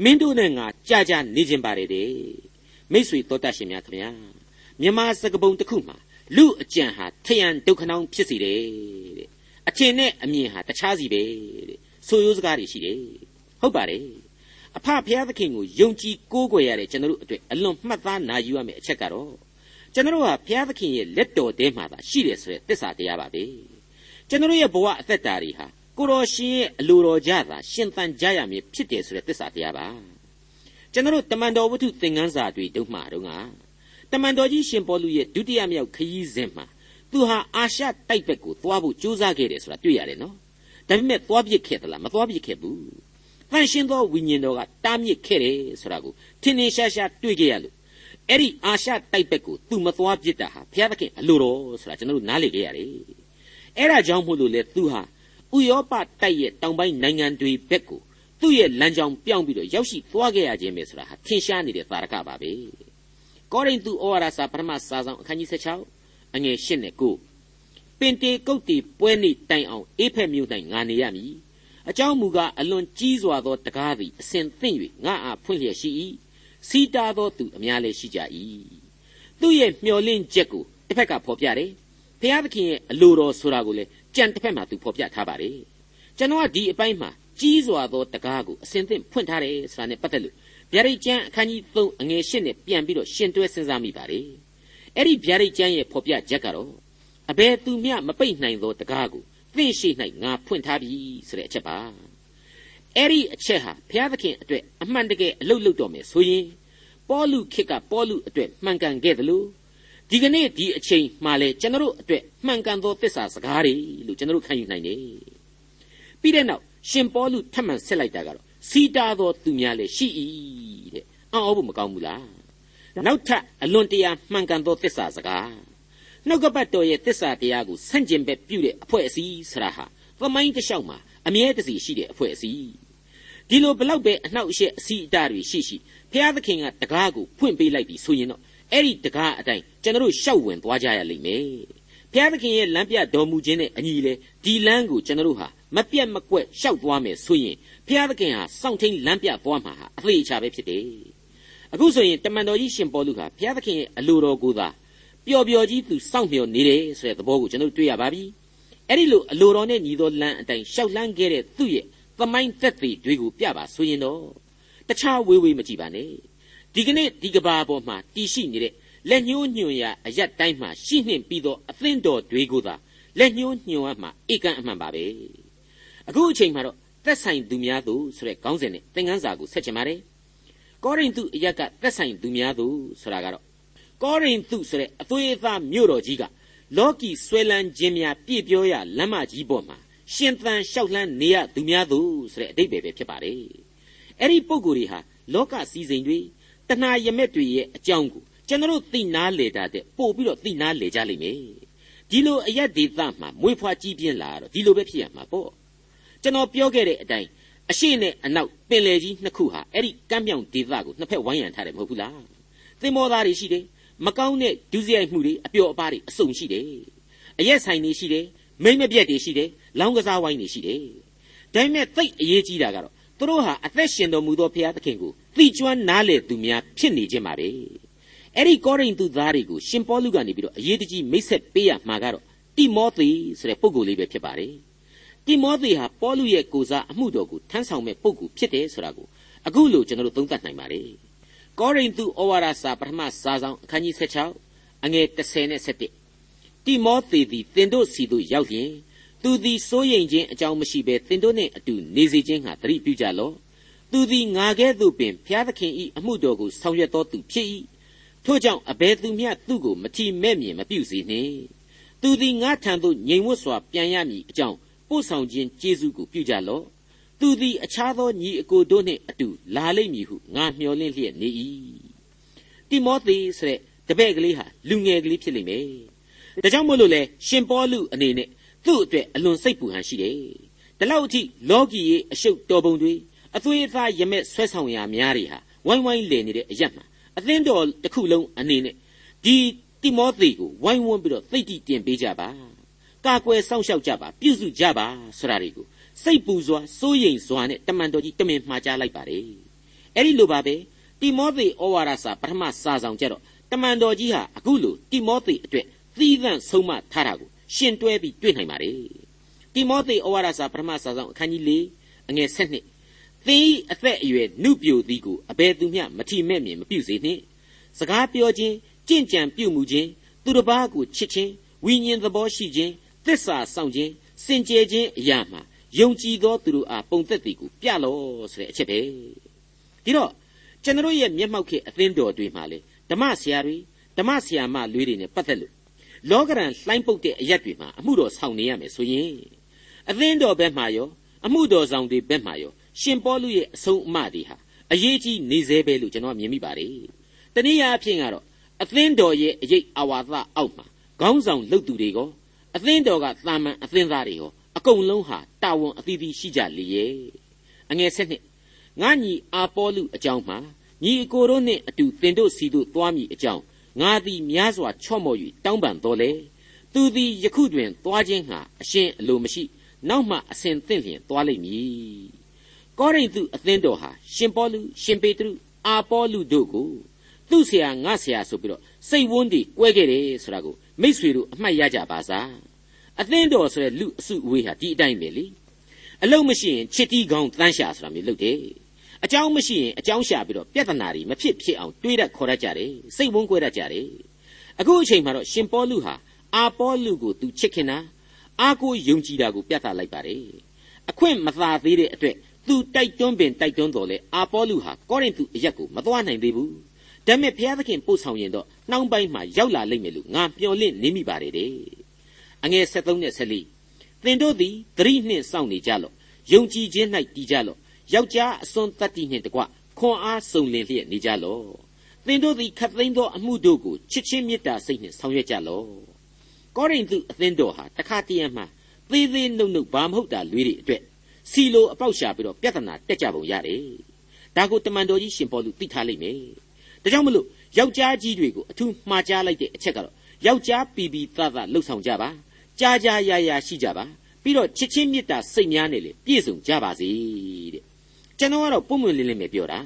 မင်းတို့နဲ့ငါကြာကြာနေခြင်းပါတယ်တဲ့မိษွေတော်တတ်ရှင်များခင်ဗျာမြမစကပုံတစ်ခုမှာလူအကြံဟာထယံဒုက္ခနောင်ဖြစ်စီတယ်တဲ့ထင်နဲ့အမြင်ဟာတခြားစီပဲတဲ့ဆိုရိုးစကားတွေရှိတယ်ဟုတ်ပါတယ် အဖဖျားသခင်ကိုယုံကြည်ကိုးကွယ်ရတဲ့ကျွန်တော်တို့အတွက်အလွန်မှတ်သားနာယူရမယ့်အချက်ကတော့ကျွန်တော်တို့ဟာဘုရားသခင်ရဲ့လက်တော်ထဲမှာသာရှိတယ်ဆိုတဲ့သစ္စာတရားပါပဲကျွန်တော်ရဲ့ဘဝအသက်တာတွေဟာကိုတော်ရှင်ရဲ့အလိုတော်ကြသာရှင်သန်ကြရမည်ဖြစ်တယ်ဆိုတဲ့သစ္စာတရားပါကျွန်တော်တမန်တော်ဝတ္ထုသင်ခန်းစာတွေတုံးမှာတော့ကတမန်တော်ကြီးရှင်ပေါလုရဲ့ဒုတိယမြောက်ခရီးစဉ်မှာသူဟာအာရှတိုက်ဘက်ကိုသွားဖို့ကြိုးစားခဲ့တယ်ဆိုတာတွေ့ရတယ်နော်ဒါပေမဲ့သွားပြစ်ခဲ့သလားမသွားပြစ်ခဲ့ဘူး တန်ရှင်းသောဝိညာဉ်တော်ကတားမြစ်ခဲ့တယ်ဆိုတာကိုထင်ထင်ရှားရှားတွေ့ခဲ့ရလို့အဲ့ဒီအာရှတိုက်ဘက်ကိုသူမသွားပြစ်တာဟာဘုရားသခင်အလိုတော်ဆိုတာကျွန်တော်တို့နားလည်ခဲ့ရတယ်အဲ့ဒါကြောင့်မို့လို့လေသူဟာဥရောပတိုက်ရဲ့တောင်ပိုင်းနိုင်ငံတွေဘက်ကိုသူ့ရဲ့လမ်းကြောင်းပြောင်းပြီးတော့ရောက်ရှိသွားခဲ့ရခြင်းပဲဆိုတာဟာထင်ရှားနေတဲ့သာရကပါပဲကောရိန္သုဩဝါဒစာပထမစာဆောင်အခန်းကြီး16အငယ်8နဲ့9ပင်တေကုတ်တီပွဲနေ့တိုင်အောင်အေးဖက်မြို့၌ငါနေရမည် အကြောင်းမူကားအလွန်ကြီးစွာသောတကားသည်အစဉ်သင့်၍ငါအားဖွင့်လျက်ရှိ၏စီတာသောသူအများလည်းရှိကြ၏သူ့ရဲ့မျော်လင့်ချက်ကိုတစ်ဖက်ကဖော်ပြတယ်ဘုရားသခင်ရဲ့အလိုတော်ဆိုတာကိုလည်းကြံတစ်ဖက်မှာသူဖော်ပြထားပါတယ်ကျွန်တော်ကဒီအပိုင်းမှာကြီးစွာသောတကားကိုအစဉ်သင့်ဖွင့်ထားတယ်ဆိုတာနဲ့ပတ်သက်လို့ဗျာဒိတ်ကျမ်းအခန်းကြီး3အငယ်8နဲ့ပြန်ပြီးတော့ရှင်တွဲစဉ်းစားမိပါတယ်အဲ့ဒီဗျာဒိတ်ကျမ်းရဲ့ဖော်ပြချက်ကတော့အဘယ်သူမျှမပိတ်နိုင်သောတကားကို သင်ရှိ၌ငါဖွင့်ထားပြီဆိုတဲ့အချက်ပါအဲ့ဒီအချက်ဟာဘုရားသခင်အတွက်အမှန်တကယ်အလုတ်လုတ်တော်မယ်ဆိုရင်ပေါလုခေတ်ကပေါလုအတွက်မှန်ကန်ခဲ့တယ်လို့ဒီကနေ့ဒီအချိန်မှလည်းကျွန်တော်အတွက်မှန်ကန်သောသစ္စာစကားတွေလို့ကျွန်တော်ခံယူနိုင်တယ်ပြီးတဲ့နောက်ရှင်ပေါလုထပ်မံဆက်လိုက်တာကတော့စီတာသောသူများလည်းရှိ၏တဲ့အံ့ဩဖို့မကောင်းဘူးလားနောက်ထပ်အလွန်တရာမှန်ကန်သောသစ္စာစကား နှုတ်ကပတ်တော်ရဲ့သစ္စာတရားကိုဆန့်ကျင်ဘက်ပြုတဲ့အဖွဲ့အစည်းဆရာဟာသမိုင်းတစ်လျှောက်မှာအမြဲတစေရှိတဲ့အဖွဲ့အစည်းဒီလိုဘလောက်ပဲအနှောက်အယှက်အစီအတာတွေရှိရှိဘုရားသခင်ကတကားကိုဖွင့်ပေးလိုက်ပြီဆိုရင်တော့အဲ့ဒီတကားအတိုင်းကျွန်တော်တို့ရှောက်ဝင်သွားကြရလိမ့်မယ်ဘုရားသခင်ရဲ့လမ်းပြတော်မူခြင်းနဲ့အညီလေဒီလမ်းကိုကျွန်တော်တို့ဟာမပြတ်မကွက်ရှောက်သွားမယ်ဆိုရင်ဘုရားသခင်ဟာစောင့်ထိန်လမ်းပြသွားမှာဟာအသေးချာပဲဖြစ်တယ်အခုဆိုရင်တမန်တော်ကြီးရှင်ပေါလုဟာဘုရားသခင်ရဲ့အလိုတော်ကိုသာ ပျော်ပျော်ကြီးသူစောင့်မျှော်နေတယ်ဆိုတဲ့သဘောကိုကျွန်တော်တွေ့ရပါပြီအဲ့ဒီလိုအလိုတော်နဲ့ညီသောလမ်းအတိုင်းရှောက်လန်းခဲ့တဲ့သူ့ရဲ့သမိုင်းသက်သေတွေကိုပြပါဆိုရင်တော့တခြားဝေးဝေးမကြည့်ပါနဲ့ဒီကနေ့ဒီကဘာပေါ်မှာတည်ရှိနေတဲ့လက်ညှိုးညွှန်ရာအရက်တိုင်းမှာရှိနှင့်ပြီးသောအသင်းတော်တွေကိုသာလက်ညှိုးညွှန်ရမှာဧကန်အမှန်ပါပဲအခုအချိန်မှာတော့သက်ဆိုင်သူများသူဆိုတဲ့ခေါင်းစဉ်နဲ့သင်ခန်းစာကိုဆက်ချင်ပါတယ်ကောရိန္သုအရက်ကသက်ဆိုင်သူများသူဆိုတာကတော့ ကောရိန္သုဆိုတဲ့အသွေးအသားမြို့တော်ကြီးကလောကီဆွဲလန်းခြင်းများပြည့်ပြောရလမ်းမကြီးပေါ်မှာရှင်သန်လျှောက်လှမ်းနေရသူများသူဆိုတဲ့အဓိပ္ပာယ်ပဲဖြစ်ပါတယ်အဲ့ဒီပုံကိုယ်တွေဟာလောကစည်းစိမ်တွေတဏှာရမက်တွေရဲ့အကြောင်းကိုကျွန်တော်သိနာလေတာတဲ့ပို့ပြီးတော့သိနာလေကြလိမ့်မယ်ဒီလိုအယက်ဒေသမှာမွေးဖွားကြီးပြင်းလာတော့ဒီလိုပဲဖြစ်ရမှာပေါ့ကျွန်တော်ပြောခဲ့တဲ့အတိုင်းအရှိနဲ့အနောက်ပင်လယ်ကြီးနှစ်ခုဟာအဲ့ဒီကမ်းမြောင်ဒေသကိုနှစ်ဖက်ဝိုင်းရံထားတယ်မဟုတ်ဘူးလားသင်္ဘောသားတွေရှိတယ် မကောင်းတဲ့ဒုစရိုက်မှုတွေအပျော်အပါးတွေအစုံရှိတယ်အရက်ဆိုင်တွေရှိတယ်မိမ့်မပြက်တွေရှိတယ်လောင်းကစားဝိုင်းတွေရှိတယ်ဒါပေမဲ့သိအရေးကြီးတာကတော့သူတို့ဟာအသက်ရှင်တော်မူသောဘုရားသခင်ကိုသိကျွမ်းနားလေသူများဖြစ်နေခြင်းပါပဲအဲ့ဒီကောရိန္သုသားတွေကိုရှင်ပေါလုကနေပြီးတော့အရေးတကြီးမိတ်ဆက်ပေးရမှာကတော့တိမောသေဆိုတဲ့ပုဂ္ဂိုလ်လေးပဲဖြစ်ပါတယ်တိမောသေဟာပေါလုရဲ့ကိုစားအမှုတော်ကိုထမ်းဆောင်မဲ့ပုဂ္ဂိုလ်ဖြစ်တယ်ဆိုတာကိုအခုလိုကျွန်တော်တို့သုံးသပ်နိုင်ပါတယ် ကောရိန္သုဩဝါဒစာပထမစာဆောင်အခန်းကြီး16အငယ်30နဲ့17တိမောသေသည်သင်တို့စီသို့ရောက်လျင်သူသည်စိုးရိမ်ခြင်းအကြောင်းမရှိဘဲသင်တို့နှင့်အတူနေစေခြင်းဟာတတိပြုကြလော့သူသည်ငါကဲ့သို့ပင်ဖျားသခင်၏အမှုတော်ကိုဆောင်ရွက်တော်သူဖြစ်၏ထို့ကြောင့်အဘယ်သူမျှသူ့ကိုမထီမဲ့မြင်မပြုစေနှင့်သူသည်ငါထံသို့ငြိမ်ဝတ်စွာပြန်ရမည်အကြောင်းပို့ဆောင်ခြင်းကျေးဇူးကိုပြုကြလော့ သူသည် အခြားသောညီအကိုတို့နှင့်အတူ လာလိမ့်မည်ဟုငါမျှော်လင့်လျက်နေ၏တိမောသေဆိုတဲ့တပည့်ကလေးဟာလူငယ်ကလေးဖြစ်လိမ့်မယ်ဒါကြောင့်မို့လို့လေရှင်ပေါလုအနေနဲ့သူ့အတွက်အလွန်စိတ်ပူဟန်ရှိတယ်ဒီလောက်အထိလောကီရဲ့အရှုပ်တော်ပုံတွေအသွေးအသားရမဲ့ဆွဲဆောင်ရာများတွေဟာဝိုင်းဝိုင်းလည်နေတဲ့အရက်မှာအသင်းတော်တစ်ခုလုံးအနေနဲ့ဒီတိမောသေကိုဝိုင်းဝန်းပြီးတော့သိတိတင်ပေးကြပါကာကွယ်စောင့်ရှောက်ကြပါပြုစုကြပါဆိုတာတွေကို စိတ်ပူစွာစိုးရိမ်စွာနဲ့တမန်တော်ကြီးတမင်မှားကြားလိုက်ပါတယ်အဲ့ဒီလိုပါပဲတိမောသေဩဝါဒစာပထမစာဆောင်ကြတော့တမန်တော်ကြီးဟာအခုလိုတိမောသေအတွက်သီးသန့်ဆုံးမထားတာကိုရှင်တွဲပြီးတွေ့နိုင်ပါတယ်တိမောသေဩဝါဒစာပထမစာဆောင်အခန်းကြီး၄အငယ်၁၂သင်ဤအသက်အရွယ်နုပြိုသည်ကိုအဘယ်သူမျှမထီမဲ့မြင်မပြုစေနှင့်စကားပြောခြင်းကြင့်ကြံပြုမှုခြင်းသူတစ်ပါးကိုချစ်ခြင်းဝိညာဉ်သဘောရှိခြင်းသစ္စာဆောင်ခြင်းစင်ကြယ်ခြင်းအရာမှာ ယုံကြည်သောသူတို့အားပုံသက်သည်ကိုပြလောဆိုတဲ့အချက်ပဲဒီတော့ကျွန်တော်ရဲ့မျက်မှောက်ခေအသင်းတော်တွေမှာလေဓမ္မဆရာတွေဓမ္မဆရာမလွေးတွေနဲ့ပတ်သက်လို့လောကရန်လှိုင်းပုတ်တဲ့အရက်တွေမှာအမှုတော်ဆောင်နေရမယ်ဆိုရင်အသင်းတော်ဘက်မှာရောအမှုတော်ဆောင်တွေဘက်မှာရောရှင်ပေါလုရဲ့အဆုံးအမတွေဟာအရေးကြီးနေသေးပဲလို့ကျွန်တော်မြင်မိပါတယ်တနည်းအားဖြင့်ကတော့အသင်းတော်ရဲ့အရေးအဝါသအောက်မှာခေါင်းဆောင်လုပ်သူတွေကောအသင်းတော်ကသာမန်အသင်းသားတွေရော အကုန်လုံးဟာတာဝန်အသီးသီးရှိကြလေရဲ့အငယ်ဆက်နှစ်ငါညီအာပေါလုအကြောင်းမှာညီအကိုတို့နှင့်အတူသင်တို့စီတို့သွားမည်အကြောင်းငါသည်များစွာချော့မော်၍တောင်းပန်တော်လေသူသည်ယခုတွင်သွားခြင်းဟာအရှင်အလိုမရှိနောက်မှအစဉ်သင့်လျင်သွားလိမ့်မည်ကောရိန္သုအသင်းတော်ဟာရှင်ပေါလုရှင်ပေတရုအာပေါလုတို့ကိုသူ့ဆရာငါဆရာဆိုပြီးတော့စိတ်ဝန်းတည်ကွဲခဲ့တယ်ဆိုတာကိုမိษွေတို့အမှတ်ရကြပါစား အသင်းတော်ဆိုတဲ့လူအစုအဝေးဟာဒီအတိုင်းပဲလေအလုံးမရှိရင်ချစ်တီးကောင်းတန်းရှာဆိုတာမျိုးလုပ်တယ်အကြောင်းမရှိရင်အကြောင်းရှာပြီးတော့ပြဿနာတွေမဖြစ်ဖြစ်အောင်တွေးတတ်ခေါ်တတ်ကြတယ်စိတ်ဝန်းကွဲတတ်ကြတယ်အခုအချိန်မှာတော့ရှင်ပေါလုဟာအာပေါလုကိုသူချစ်ခင်တာအာကိုယုံကြည်တာကိုပြသလိုက်ပါတယ်အခွင့်မသာသေးတဲ့အတွက်သူတိုက်တွန်းပင်တိုက်တွန်းတော်လဲအာပေါလုဟာကောရိန္သုအရက်ကိုမသွားနိုင်သေးဘူးဒါပေမဲ့ဘုရားသခင်ပို့ဆောင်ရင်တော့နှောင်းပိုင်းမှာရောက်လာလိမ့်မယ်လို့ငါမျှော်လင့်နေမိပါတယ်တဲ့ အငယ်73နဲ့74သင်တို့သည်သတိနှင့်စောင့်နေကြလော့ယုံကြည်ခြင်း၌တည်ကြလော့ယောက်ျားအစွန်းတတ္တိနှင့်တကွခွန်အားစုံလင်လျက်နေကြလော့သင်တို့သည်ခတ်သိမ်းသောအမှုတို့ကိုချစ်ချင်းမေတ္တာစိတ်နှင့်ဆောင်ရွက်ကြလော့ကောရိန္သုအသင်းတော်ဟာတခါတည်းမှသေးသေးနှုတ်နှုတ်ဘာမဟုတ်တာလွေးတွေအတွက်စီလိုအပေါက်ရှာပြီးတော့ပြဿနာတက်ကြပုံရတယ်ဒါကိုတမန်တော်ကြီးရှင်ပေါလုသိထားလိမ့်မယ်ဒါကြောင့်မလို့ယောက်ျားကြီးတွေကိုအထူးမှားကြားလိုက်တဲ့အချက်ကတော့ယောက်ျားပီပီသသလှုပ်ဆောင်ကြပါ ကြားကြားရရရှိကြပါပြီးတော့ချစ်ချင်းမေတ္တာစိတ်များနဲ့လေပြည့်စုံကြပါစေတဲ့ကျွန်တော်ကတော့ပုံမှန်လင်းလင်းပဲပြောတာ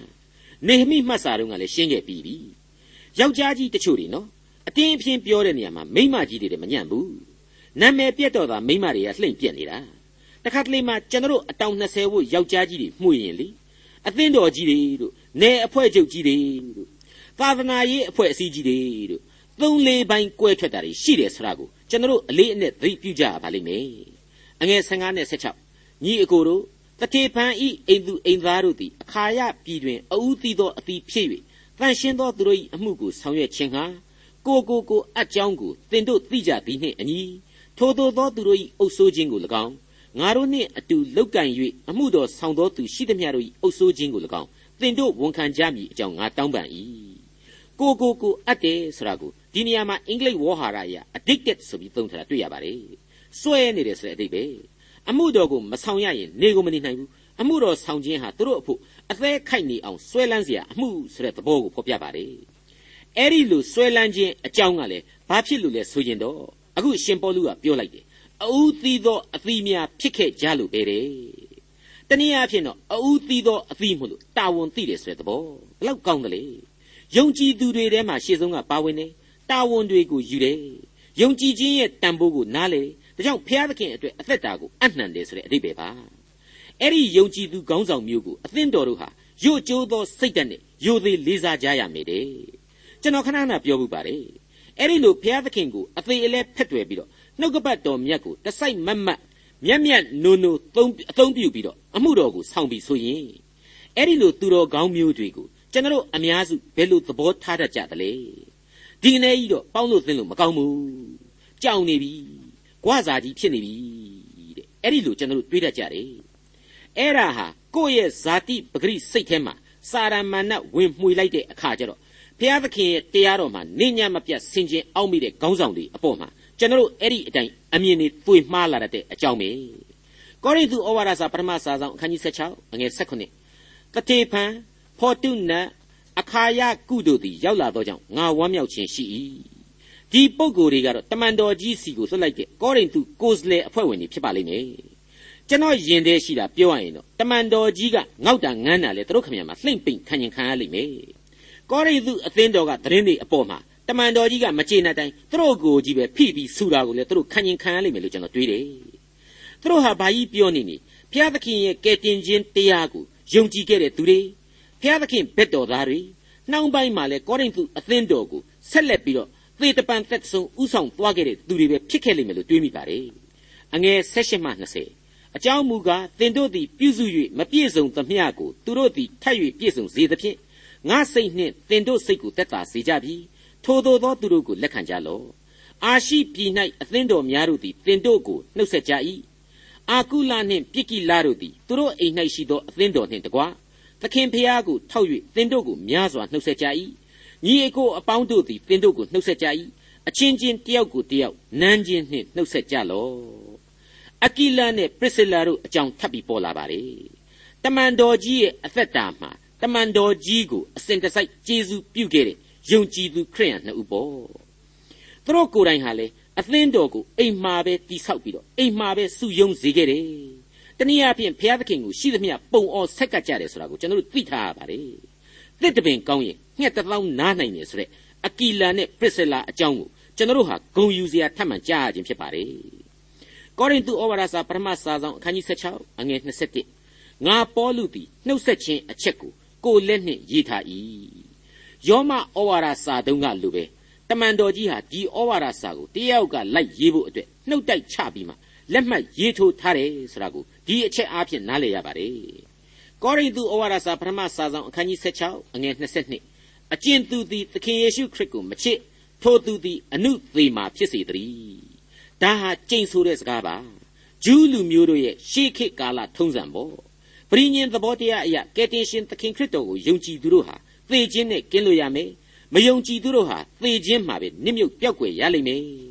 နေဟမိမှတ်စာတုန်းကလည်းရှင်းခဲ့ပြီးပြီယောက်ျားကြီးတချို့တွေနော်အတင်းအဖျင်းပြောတဲ့နေရာမှာမိန်းမကြီးတွေလည်းမညံ့ဘူးနာမည်ပြတ်တော့တာမိန်းမတွေကလှိမ့်ပြက်နေတာတခါတလေမှကျွန်တော်အတောင်20ဝတ်ယောက်ျားကြီးတွေမှုရင်လေအသင်းတော်ကြီးတွေတို့နေအဖွဲ့ချုပ်ကြီးတွေတို့သာသနာရေးအဖွဲ့အစည်းကြီးတွေတို့သုံးလေးပိုင်းကွဲထွက်တာတွေရှိတယ်ဆိုတာကို ကျွန်တော်အလေးအနက်သတိပြုကြရပါလိမ့်မယ်အငယ်15နဲ့16ညီအကိုတို့တထေဖန်ဤအိမ်သူအိမ်သားတို့သည်အခါရပြည်တွင်အူးသီးသောအသီးဖြစ်၍တန်ရှင်းသောသူတို့၏အမှုကိုဆောင်ရွက်ခြင်းဟာကိုကိုကိုအကြောင်းကိုသင်တို့သိကြသည်နှင့်အညီထိုသို့သောသူတို့၏အုပ်ဆိုးခြင်းကို၎င်းငါတို့နှင့်အတူလောက်ကင်၍အမှုတော်ဆောင်သောသူရှိသမျှတို့၏အုပ်ဆိုးခြင်းကို၎င်းသင်တို့ဝန်ခံကြမည်အကြောင်းငါတောင်းပန်၏ ကိုကိုကိုအပ်တယ်ဆိုတာကိုဒီနေရာမှာအင်္ဂလိပ်ဝေါ်ဟာရအရ addicted ဆိုပြီးသုံးထားတာတွေ့ရပါတယ်စွဲနေတယ်ဆိုတဲ့အဓိပ္ပာယ်အမှုတော်ကိုမဆောင်ရရင်နေကိုမနေနိုင်ဘူးအမှုတော်ဆောင်ခြင်းဟာသူတို့အဖို့အသေးခိုက်နေအောင်စွဲလန်းစရာအမှုဆိုတဲ့သဘောကိုဖော်ပြပါတယ်အဲ့ဒီလိုစွဲလန်းခြင်းအကြောင်းကလည်းဘာဖြစ်လို့လဲဆိုရင်တော့အခုရှင်ပေါလုကပြောလိုက်တယ်အူးသီးသောအသီးများဖြစ်ခဲ့ကြလို့ပဲတဲ့တနည်းအားဖြင့်တော့အူးသီးသောအသီးမို့လို့တာဝန်သိတယ်ဆိုတဲ့သဘောဘလောက်ကောင်းတယ်လေ ယုံကြည်သူတွေထဲမှာရှေ့ဆုံးကပါဝင်တယ်တာဝန်တွေကိုယူတယ်ယုံကြည်ခြင်းရဲ့တန်ဖိုးကိုနားလေဒါကြောင့်ဘုရားသခင်အတွက်အသက်တာကိုအနှံတယ်ဆိုတဲ့အဓိပ္ပာယ်ပါအဲ့ဒီယုံကြည်သူခေါင်းဆောင်မျိုးကိုအသင်းတော်တို့ဟာယို့ကျိုးသောစိတ်ဓာတ်နဲ့ယိုသေးလေးစားကြရမယ်တဲ့ကျွန်တော်ခဏခဏပြောမှုပါတယ်အဲ့ဒီလိုဘုရားသခင်ကိုအသေးအလဲဖက်တွယ်ပြီးတော့နှုတ်ကပတ်တော်မြတ်ကိုတစိုက်မတ်မတ်မြတ်မြတ်နိုးနိုးသုံးအသုံးပြုပြီးတော့အမှုတော်ကိုဆောင်ပြီးဆိုရင်အဲ့ဒီလိုသူတော်ကောင်းမျိုးတွေကို ကျွန်တော်အများစုဘယ်လိုသဘောထားတတ်ကြသလဲဒီကနေ့ကြီးတော့ပေါင်းလို့သင်လို့မကောင်းဘူးကြောင်နေပြီ၊ကွာစာကြီးဖြစ်နေပြီတဲ့အဲ့ဒီလိုကျွန်တော်တွေးတတ်ကြတယ်အဲ့ဒါဟာကိုယ့်ရဲ့ဇာတိပဂရိစိတ်ထဲမှာစာရမဏတ်ဝင်မှွေလိုက်တဲ့အခါကျတော့ဘုရားသခင်ရဲ့တရားတော်မှာနေညမပြတ်ဆင်ခြင်အောက်မိတဲ့ခေါင်းဆောင်တွေအပေါ်မှာကျွန်တော်အဲ့ဒီအတိုင်းအမြင်တွေတွေးမှားလာတဲ့အကြောင်းပဲကောရိန္သုဩဝါဒစာပထမစာဆောင်အခန်းကြီး16အငယ်16တတေဖန် ဖောတုနတ်အခါယကုတို့သည်ရောက်လာသောကြောင့်ငါဝမ်းမြောက်ခြင်းရှိ၏ဒီပုံကိုယ်တွေကတော့တမန်တော်ကြီးစီကိုလွှတ်လိုက်တဲ့ကောရိန္သုကိုစလေအဖွဲ့ဝင်တွေဖြစ်ပါလိမ့်မယ်ကျွန်တော်ယင်သေးရှိတာပြောရရင်တော့တမန်တော်ကြီးကငေါက်တာငန်းတာလေသူတို့ခင်ဗျာမှာလှိမ့်ပိန်ခံရင်ခံရလိမ့်မယ်ကောရိန္သုအသင်းတော်ကသတင်းတွေအပေါ်မှာတမန်တော်ကြီးကမကျေနပ်တိုင်းသူတို့ကိုကြီးပဲဖိပြီးဆူတာကိုလေသူတို့ခံရင်ခံရလိမ့်မယ်လို့ကျွန်တော်တွေးတယ်သူတို့ဟာဘာကြီးပြောနေနေဖျားသခင်ရဲ့ကယ်တင်ခြင်းတရားကိုယုံကြည်ခဲ့တဲ့သူတွေ ဖျားသခင်ဘက်တော်သားတွေနှောင်းပိုင်းမှာလဲကောရိန္သုအသင်းတော်ကိုဆက်လက်ပြီးတော့သေတပံသက်ဆုံးဥဆောင်သွားခဲ့တဲ့သူတွေပဲဖြစ်ခဲ့လိမ့်မယ်လို့တွေးမိပါတယ်အငယ်16မှ20အကြောင်းမူကားသင်တို့သည်ပြုစု၍မပြည့်စုံသမျှကိုသူတို့သည်ထပ်၍ပြည့်စုံစေသဖြင့်ငါစိတ်နှင့်သင်တို့စိတ်ကိုတက်တာစေကြပြီထိုသို့သောသူတို့ကိုလက်ခံကြလော့အာရှိပြည်၌အသင်းတော်များတို့သည်သင်တို့ကိုနှုတ်ဆက်ကြ၏အာကုလနှင့်ပြစ်ကိလတို့သည်သူတို့အိမ်၌ရှိသောအသင်းတော်နှင့်တကွ သခင်ဖျားကိုထောက်၍သင်တို့ကိုများစွာနှုတ်ဆက်ကြ၏ညီအကိုအပေါင်းတို့သည်သင်တို့ကိုနှုတ်ဆက်ကြ၏အချင်းချင်းတယောက်ကိုတယောက်နမ်းချင်းနှင့်နှုတ်ဆက်ကြလော့အကိလနဲ့ပရစ်လာတို့အကြောင်းထပ်ပြီးပေါ်လာပါလေတမန်တော်ကြီးရဲ့အသက်တာမှာတမန်တော်ကြီးကိုအစဉ်တစိုက်ကျေးဇူးပြုခဲ့တဲ့ယုံကြည်သူခရိယန်နှစ်ဦးပေါ့သူတို့ကိုယ်တိုင်ဟာလေအသင်းတော်ကိုအိမ်မှာပဲတိဆောက်ပြီးတော့အိမ်မှာပဲစုယုံစေခဲ့တယ် တနည်းအားဖြင့်ဘုရားသခင်ကိုရှိသမျှပုံအောဆက်ကပ်ကြတယ်ဆိုတာကိုကျွန်တော်တို့သိထားရပါတယ်တစ်တပင်ကောင်းရင်ငှက်တစ်သောင်းနားနိုင်တယ်ဆိုတဲ့အကီလာနဲ့ပရစ်လာအကြောင်းကိုကျွန်တော်တို့ဟာဂုံယူစရာထပ်မံကြားရခြင်းဖြစ်ပါတယ်ကောရိန္သုဩဝါဒစာပထမစာဆောင်အခန်းကြီး16အငယ်21ငါပေါလုသည်နှုတ်ဆက်ခြင်းအချက်ကိုကိုလက်နှင့်ရေးထား၏ယောမဩဝါဒစာတုံးကလူပဲတမန်တော်ကြီးဟာဒီဩဝါဒစာကိုတယောက်ကလိုက်ရေးဖို့အတွက်နှုတ်တိုက်ချပြီးမှလက်မှတ်ရေးထိုးထားတယ်ဆိုတာကို ဒီအချက်အားဖြင့်နားလည်ရပါတယ်ကောရိန္သုဩဝါဒစာပထမစာဆောင်အခန်းကြီး16အငယ်22အကျဉ်သူသည်သခင်ယေရှုခရစ်ကိုမချစ်ထိုသူသည်အနုသေးမာဖြစ်စေတည်းဒါဟာကြိမ်ဆိုတဲ့စကားပါဂျူးလူမျိုးတို့ရဲ့ရှေးခေတ်ကာလထုံးစံပေါ့ပရိညင်သဘောတရားအရာကယ်တင်ရှင်သခင်ခရစ်တော်ကိုယုံကြည်သူတို့ဟာသေခြင်းနဲ့ကင်းလို့ရမယ်မယုံကြည်သူတို့ဟာသေခြင်းမှာပဲနစ်မြုပ်ပျောက်ကွယ်ရလိမ့်မယ်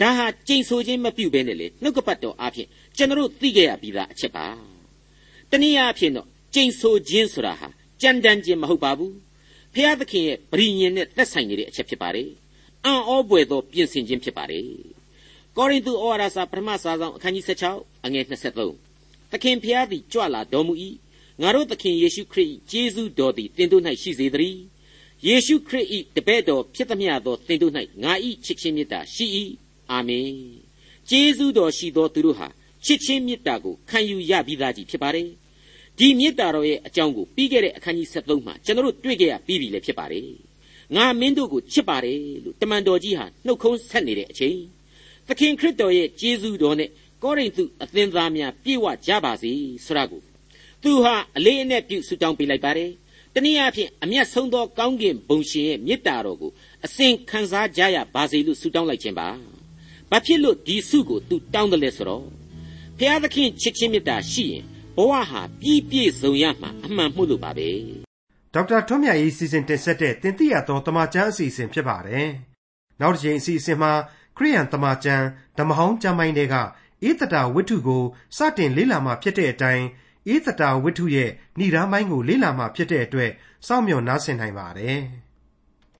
ဒါဟာကြိမ်ဆိုခြင်းမပြုဘဲနဲ့လေနှုတ်ကပတ်တော်အဖြစ်ကျွန်တော်သိခဲ့ရပြီးသားအချက်ပါတနည်းအားဖြင့်တော့ကြိမ်ဆိုခြင်းဆိုတာဟာကြမ်းတမ်းခြင်းမဟုတ်ပါဘူးဖျားသခင်ရဲ့ပရိညင်နဲ့သက်ဆိုင်နေတဲ့အချက်ဖြစ်ပါတယ်အံ့ဩပွေသောပြင်ဆင်ခြင်းဖြစ်ပါတယ်ကောရိန္သုဩဝါဒစာပထမစာဆောင်အခန်းကြီး16အငယ်23သခင်ဖျားသည်ကြွလာတော်မူ၏ငါတို့သခင်ယေရှုခရစ်ကျေးဇူးတော်သည်သင်တို့၌ရှိစေသတည်းယေရှုခရစ်၏တပည့်တော်ဖြစ်သမျှသောသင်တို့၌ငါ၏ချစ်ခြင်းမေတ္တာရှိ၏ အာမင်ကျေးဇူးတော်ရှိသောသူတို့ဟာချစ်ခြင်းမေတ္တာကိုခံယူရပြီးသားကြီးဖြစ်ပါတယ်ဒီမေတ္တာတော်ရဲ့အကြောင်းကိုပြီးခဲ့တဲ့အခန်းကြီး73မှာကျွန်တော်တို့တွေ့ကြရပြီးပြီလည်းဖြစ်ပါတယ်ငါမင်းတို့ကိုချစ်ပါတယ်လို့တမန်တော်ကြီးဟာနှုတ်ခုံးဆက်နေတဲ့အချိန်သခင်ခရစ်တော်ရဲ့ကျေးဇူးတော်နဲ့ကောရိန္သုအသင်းသားများပြည့်ဝကြပါစေဆိုတာကိုသူဟာအလေးအနက်ပြုဆုတောင်းပေးလိုက်ပါတယ်တနည်းအားဖြင့်အမျက်ဆုံးသောကောင်းကင်ဘုံရှင်ရဲ့မေတ္တာတော်ကိုအစဉ်ခံစားကြရပါစေလို့ဆုတောင်းလိုက်ခြင်းပါ ဘာဖြစ်လို့ဒီဆုကိုသူတောင်းတယ်လဲဆိုတော့ဖျားသခင်ချစ်ချင်းမေတ္တာရှိရင်ဘဝဟာပြည့်ပြည့်စုံရမှာအမှန်မှုလို့ပါပဲဒေါက်တာထွန်းမြတ်ရေးစီစဉ်တင်ဆက်တဲ့တင်ပြတော်တမချန်းအစီအစဉ်ဖြစ်ပါတယ်နောက်တစ်ချိန်အစီအစဉ်မှာခရိယန်တမချန်းဓမ္မဟောင်းကျမ်းပိုင်းတွေကဧတတာဝိတ္ထုကိုစတင်လေ့လာမှဖြစ်တဲ့အတိုင်းဧသတာဝိတ္ထုရဲ့ဏိဒာမိုင်းကိုလေ့လာမှဖြစ်တဲ့အတွက်စောင့်မျှော်နားဆင်နိုင်ပါတယ်။